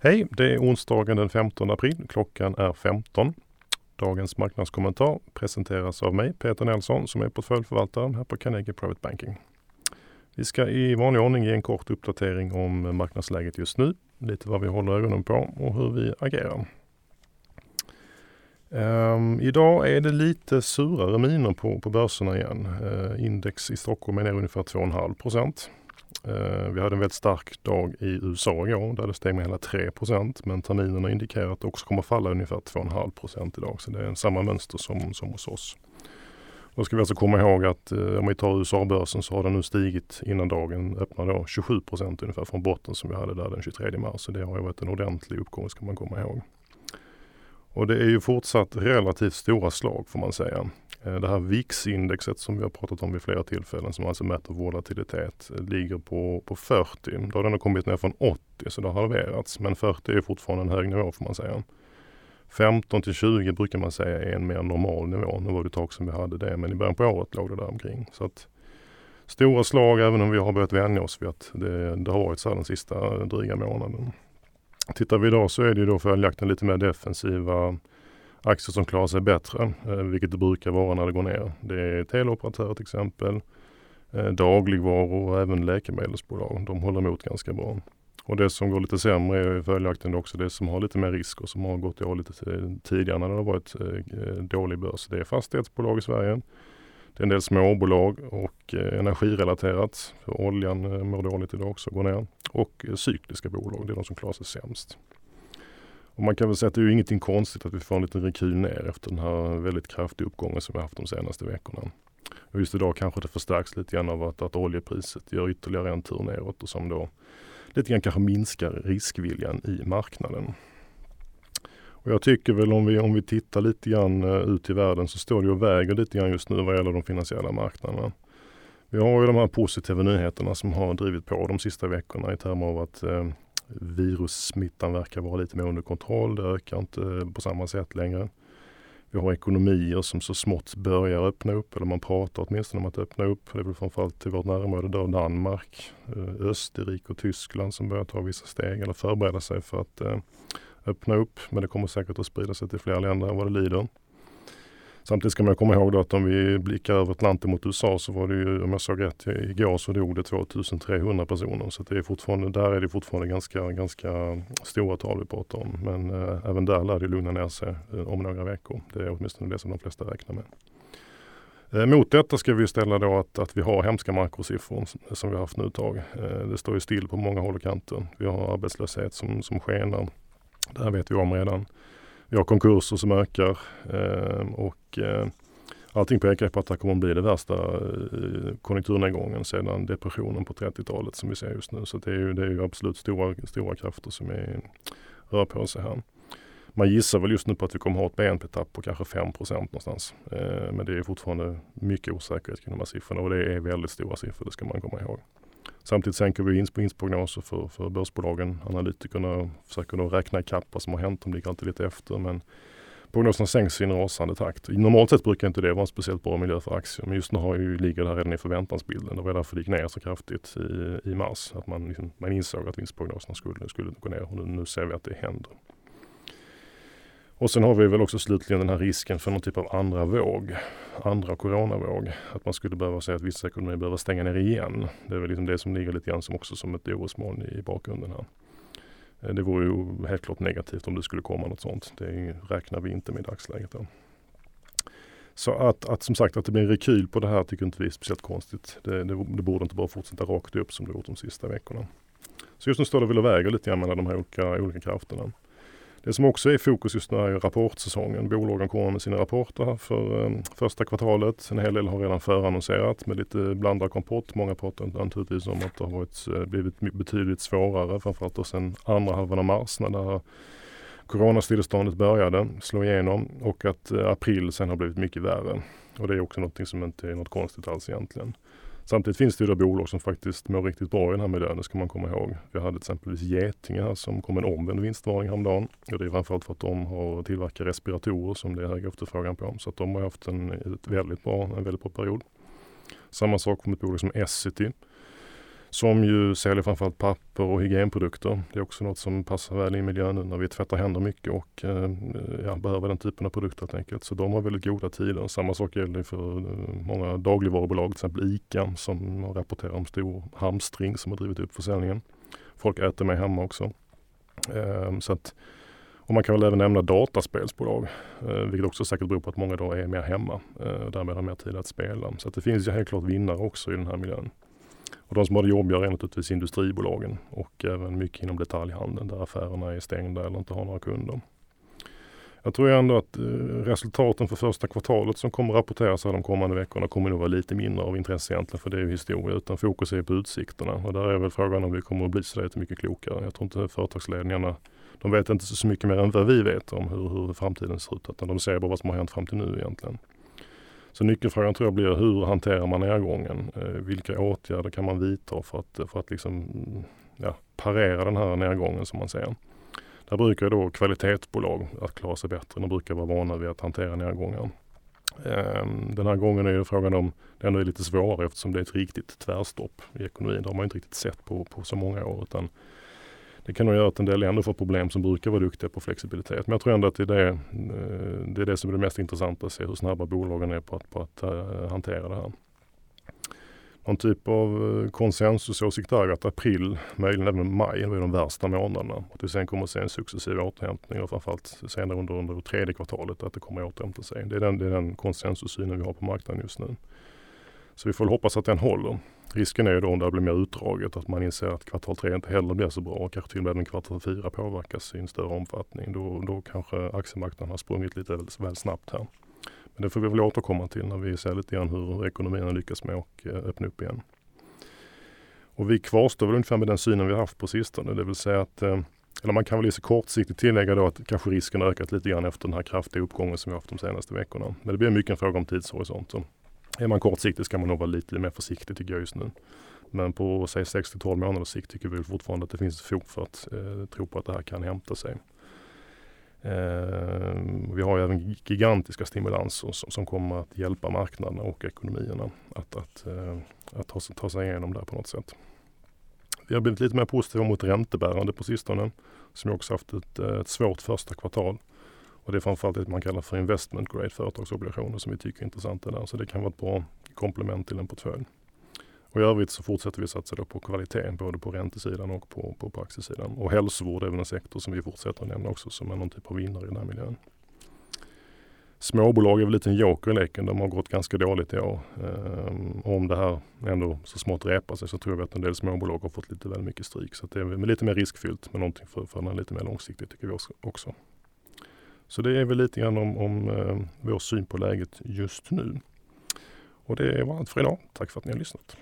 Hej, det är onsdagen den 15 april. Klockan är 15. Dagens marknadskommentar presenteras av mig, Peter Nelson, som är portföljförvaltare här på Carnegie Private Banking. Vi ska i vanlig ordning ge en kort uppdatering om marknadsläget just nu, lite vad vi håller ögonen på och hur vi agerar. Um, idag är det lite surare miner på, på börserna igen. Uh, index i Stockholm är ner ungefär 2,5 procent. Eh, vi hade en väldigt stark dag i USA igår där det steg med hela 3% men terminerna indikerar att det också kommer falla ungefär 2,5% idag. Så det är samma mönster som, som hos oss. Då ska vi alltså komma ihåg att eh, om vi tar USA-börsen så har den nu stigit innan dagen öppnade då 27% ungefär från botten som vi hade där den 23 mars. Så det har ju varit en ordentlig uppgång ska man komma ihåg. Och det är ju fortsatt relativt stora slag får man säga. Eh, det här VIX-indexet som vi har pratat om vid flera tillfällen som alltså mäter volatilitet eh, ligger på, på 40. Då har den kommit ner från 80 så det har halverats. Men 40 är fortfarande en hög nivå får man säga. 15 till 20 brukar man säga är en mer normal nivå. Nu var det ett tag som vi hade det men i början på året låg det där omkring. Så att, stora slag även om vi har börjat vänja oss vid att det, det har varit så här den sista dryga månaden. Tittar vi idag så är det ju då följaktligen lite mer defensiva aktier som klarar sig bättre, eh, vilket det brukar vara när det går ner. Det är teleoperatörer till exempel, eh, dagligvaror och även läkemedelsbolag. De håller emot ganska bra. Och det som går lite sämre är följaktligen också det som har lite mer risk och som har gått i år lite tidigare när det har varit eh, dålig börs. Det är fastighetsbolag i Sverige. Det är en del småbolag och energirelaterat. För oljan mår dåligt idag också, går ner. Och eh, cykliska bolag, det är de som klarar sig sämst. Och man kan väl säga att det är ingenting konstigt att vi får en liten rekyl ner efter den här väldigt kraftiga uppgången som vi haft de senaste veckorna. Och just idag kanske det förstärks lite grann av att, att oljepriset gör ytterligare en tur neråt och som då lite grann kanske minskar riskviljan i marknaden. Och jag tycker väl om vi, om vi tittar lite grann eh, ut i världen så står det och väger lite grann just nu vad gäller de finansiella marknaderna. Vi har ju de här positiva nyheterna som har drivit på de sista veckorna i termer av att eh, virussmittan verkar vara lite mer under kontroll. Det ökar inte eh, på samma sätt längre. Vi har ekonomier som så smått börjar öppna upp, eller man pratar åtminstone om att öppna upp. Det är väl framförallt i vårt närområde då Danmark, eh, Österrike och Tyskland som börjar ta vissa steg eller förbereda sig för att eh, öppna upp. Men det kommer säkert att sprida sig till fler länder än vad det lider. Samtidigt ska man komma ihåg då att om vi blickar över Atlanten mot USA så var det ju, om jag såg rätt igår, så dog det 2300 personer. Så det är fortfarande, där är det fortfarande ganska, ganska stora tal vi pratar om. Men eh, även där lär det lugna ner sig eh, om några veckor. Det är åtminstone det som de flesta räknar med. Eh, mot detta ska vi ställa då att, att vi har hemska makrosiffror som vi har haft nu ett tag. Eh, det står ju still på många håll och kanter. Vi har arbetslöshet som, som skenar. Det här vet vi om redan. Vi har konkurser som ökar eh, och eh, allting pekar på att det kommer att bli den värsta eh, konjunkturnedgången sedan depressionen på 30-talet som vi ser just nu. Så det är ju, det är ju absolut stora, stora krafter som är, rör på sig här. Man gissar väl just nu på att vi kommer att ha ett BNP-tapp på kanske 5 någonstans. Eh, men det är fortfarande mycket osäkerhet kring de här siffrorna och det är väldigt stora siffror, det ska man komma ihåg. Samtidigt sänker vi vinstprognoser för, för börsbolagen. Analytikerna försöker då räkna ikapp vad som har hänt. De ligger alltid lite efter. Men prognoserna sänks i en rasande takt. Normalt sett brukar inte det vara en speciellt bra miljö för aktier. Men just nu har ju, ligger det här redan i förväntansbilden. Det var därför det gick ner så kraftigt i, i mars. Att man, liksom, man insåg att vinstprognoserna skulle, skulle gå ner. Och nu, nu ser vi att det händer. Och sen har vi väl också slutligen den här risken för någon typ av andra våg, andra coronavåg. Att man skulle behöva säga att vissa ekonomier behöver stänga ner igen. Det är väl liksom det som ligger lite grann som också som ett orosmoln i bakgrunden här. Eh, det vore ju helt klart negativt om det skulle komma något sånt. Det räknar vi inte med i dagsläget. Då. Så att, att som sagt att det blir en rekyl på det här tycker inte vi är speciellt konstigt. Det, det, det borde inte bara fortsätta rakt upp som det gjort de sista veckorna. Så just nu står det väl och väger lite grann mellan de här olika, olika krafterna. Det som också är i fokus just nu är rapportsäsongen. Bolagen kommer med sina rapporter för ehm, första kvartalet. En hel del har redan förannonserat med lite blandad kompott. Många pratar naturligtvis om att det har varit, eh, blivit betydligt svårare framförallt då sen andra halvan av mars när det här coronastilleståndet började slå igenom och att eh, april sen har blivit mycket värre. Och det är också något som inte är något konstigt alls egentligen. Samtidigt finns det ju då bolag som faktiskt mår riktigt bra i den här miljön, det ska man komma ihåg. Vi hade exempelvis Getinge här som kom med en omvänd vinstvarning häromdagen. Och det är framförallt för att de har tillverkat respiratorer som det är hög efterfrågan på. Så att de har haft en, ett väldigt bra, en väldigt bra period. Samma sak med ett bolag som Essity som ju säljer framförallt papper och hygienprodukter. Det är också något som passar väl i miljön nu när vi tvättar händer mycket och eh, ja, behöver den typen av produkter helt enkelt. Så de har väldigt goda tider. Samma sak gäller för eh, många dagligvarubolag, till exempel ICA som rapporterar om stor hamstring som har drivit upp försäljningen. Folk äter med hemma också. Eh, så att, och man kan väl även nämna dataspelsbolag, eh, vilket också säkert beror på att många då är mer hemma eh, och därmed har mer tid att spela. Så att det finns ju helt klart vinnare också i den här miljön. Och de som har det jobbigare är naturligtvis industribolagen och även mycket inom detaljhandeln där affärerna är stängda eller inte har några kunder. Jag tror ändå att eh, resultaten för första kvartalet som kommer rapporteras här de kommande veckorna kommer nog vara lite mindre av intresse egentligen för det är ju historia utan fokus är på utsikterna och där är väl frågan om vi kommer att bli så mycket klokare. Jag tror inte företagsledningarna de vet inte så mycket mer än vad vi vet om hur, hur framtiden ser ut utan de ser bara vad som har hänt fram till nu egentligen. Så nyckelfrågan tror jag blir hur hanterar man nedgången? Eh, vilka åtgärder kan man vidta för att, för att liksom, mm, ja, parera den här nedgången som man ser? Där brukar då kvalitetsbolag att klara sig bättre. De brukar vara vana vid att hantera nedgångar. Ehm, den här gången är det frågan om det ändå är lite svårare eftersom det är ett riktigt tvärstopp i ekonomin. Det har man inte riktigt sett på, på så många år. Utan det kan nog göra att en del ändå får problem som brukar vara duktiga på flexibilitet. Men jag tror ändå att det är det, eh, det, är det som är det mest intressanta att se hur snabba bolagen är på att, på att uh, hantera det här. Någon typ av eh, konsensusåsikt är att april, möjligen även maj, är de värsta månaderna. Att vi sen kommer att se en successiv återhämtning och framförallt senare under, under tredje kvartalet att det kommer att återhämta sig. Det är den, det är den konsensussynen vi har på marknaden just nu. Så vi får hoppas att den håller. Risken är ju då om det blir mer utdraget att man inser att kvartal tre inte heller blir så bra och kanske till och med även kvartal fyra påverkas i en större omfattning. Då, då kanske aktiemarknaden har sprungit lite väl, väl snabbt här. Men det får vi väl återkomma till när vi ser lite grann hur ekonomin har lyckats med att eh, öppna upp igen. Och vi kvarstår väl ungefär med den synen vi har haft på sistone. Det vill säga att eh, eller man kan väl lite kortsiktigt tillägga då att kanske risken ökat lite grann efter den här kraftiga uppgången som vi haft de senaste veckorna. Men det blir mycket en fråga om tidshorisont. Är man kortsiktig ska man nog vara lite mer försiktig tycker jag just nu. Men på säg 6 12 månaders sikt tycker vi fortfarande att det finns fog för att eh, tro på att det här kan hämta sig. Eh, vi har ju även gigantiska stimulanser som, som, kommer att hjälpa marknaderna och ekonomierna att, att, eh, att ta, ta sig igenom det på något sätt. Vi har blivit lite mer positiva mot räntebärande på sistone som också haft ett, eh, ett svårt första kvartal. Och det är framförallt det man kallar för investment grade företagsobligationer som vi tycker är intressanta där. Så det kan vara ett bra komplement till en portfölj. Och i övrigt så fortsätter vi satsa på kvaliteten både på räntesidan och på, på, på aktiesidan. Och hälsovård är väl en sektor som vi fortsätter att nämna också som är någon typ av vinnare i den här miljön. Småbolag är väl lite en joker i leken. De har gått ganska dåligt i år. Ehm, om det här ändå så smått repar sig så tror vi att en del småbolag har fått lite väl mycket stryk. Så det är lite mer riskfyllt men någonting för, för den lite mer långsiktigt tycker vi också. Så det är väl lite grann om, om eh, vår syn på läget just nu. Och det var allt för idag. Tack för att ni har lyssnat.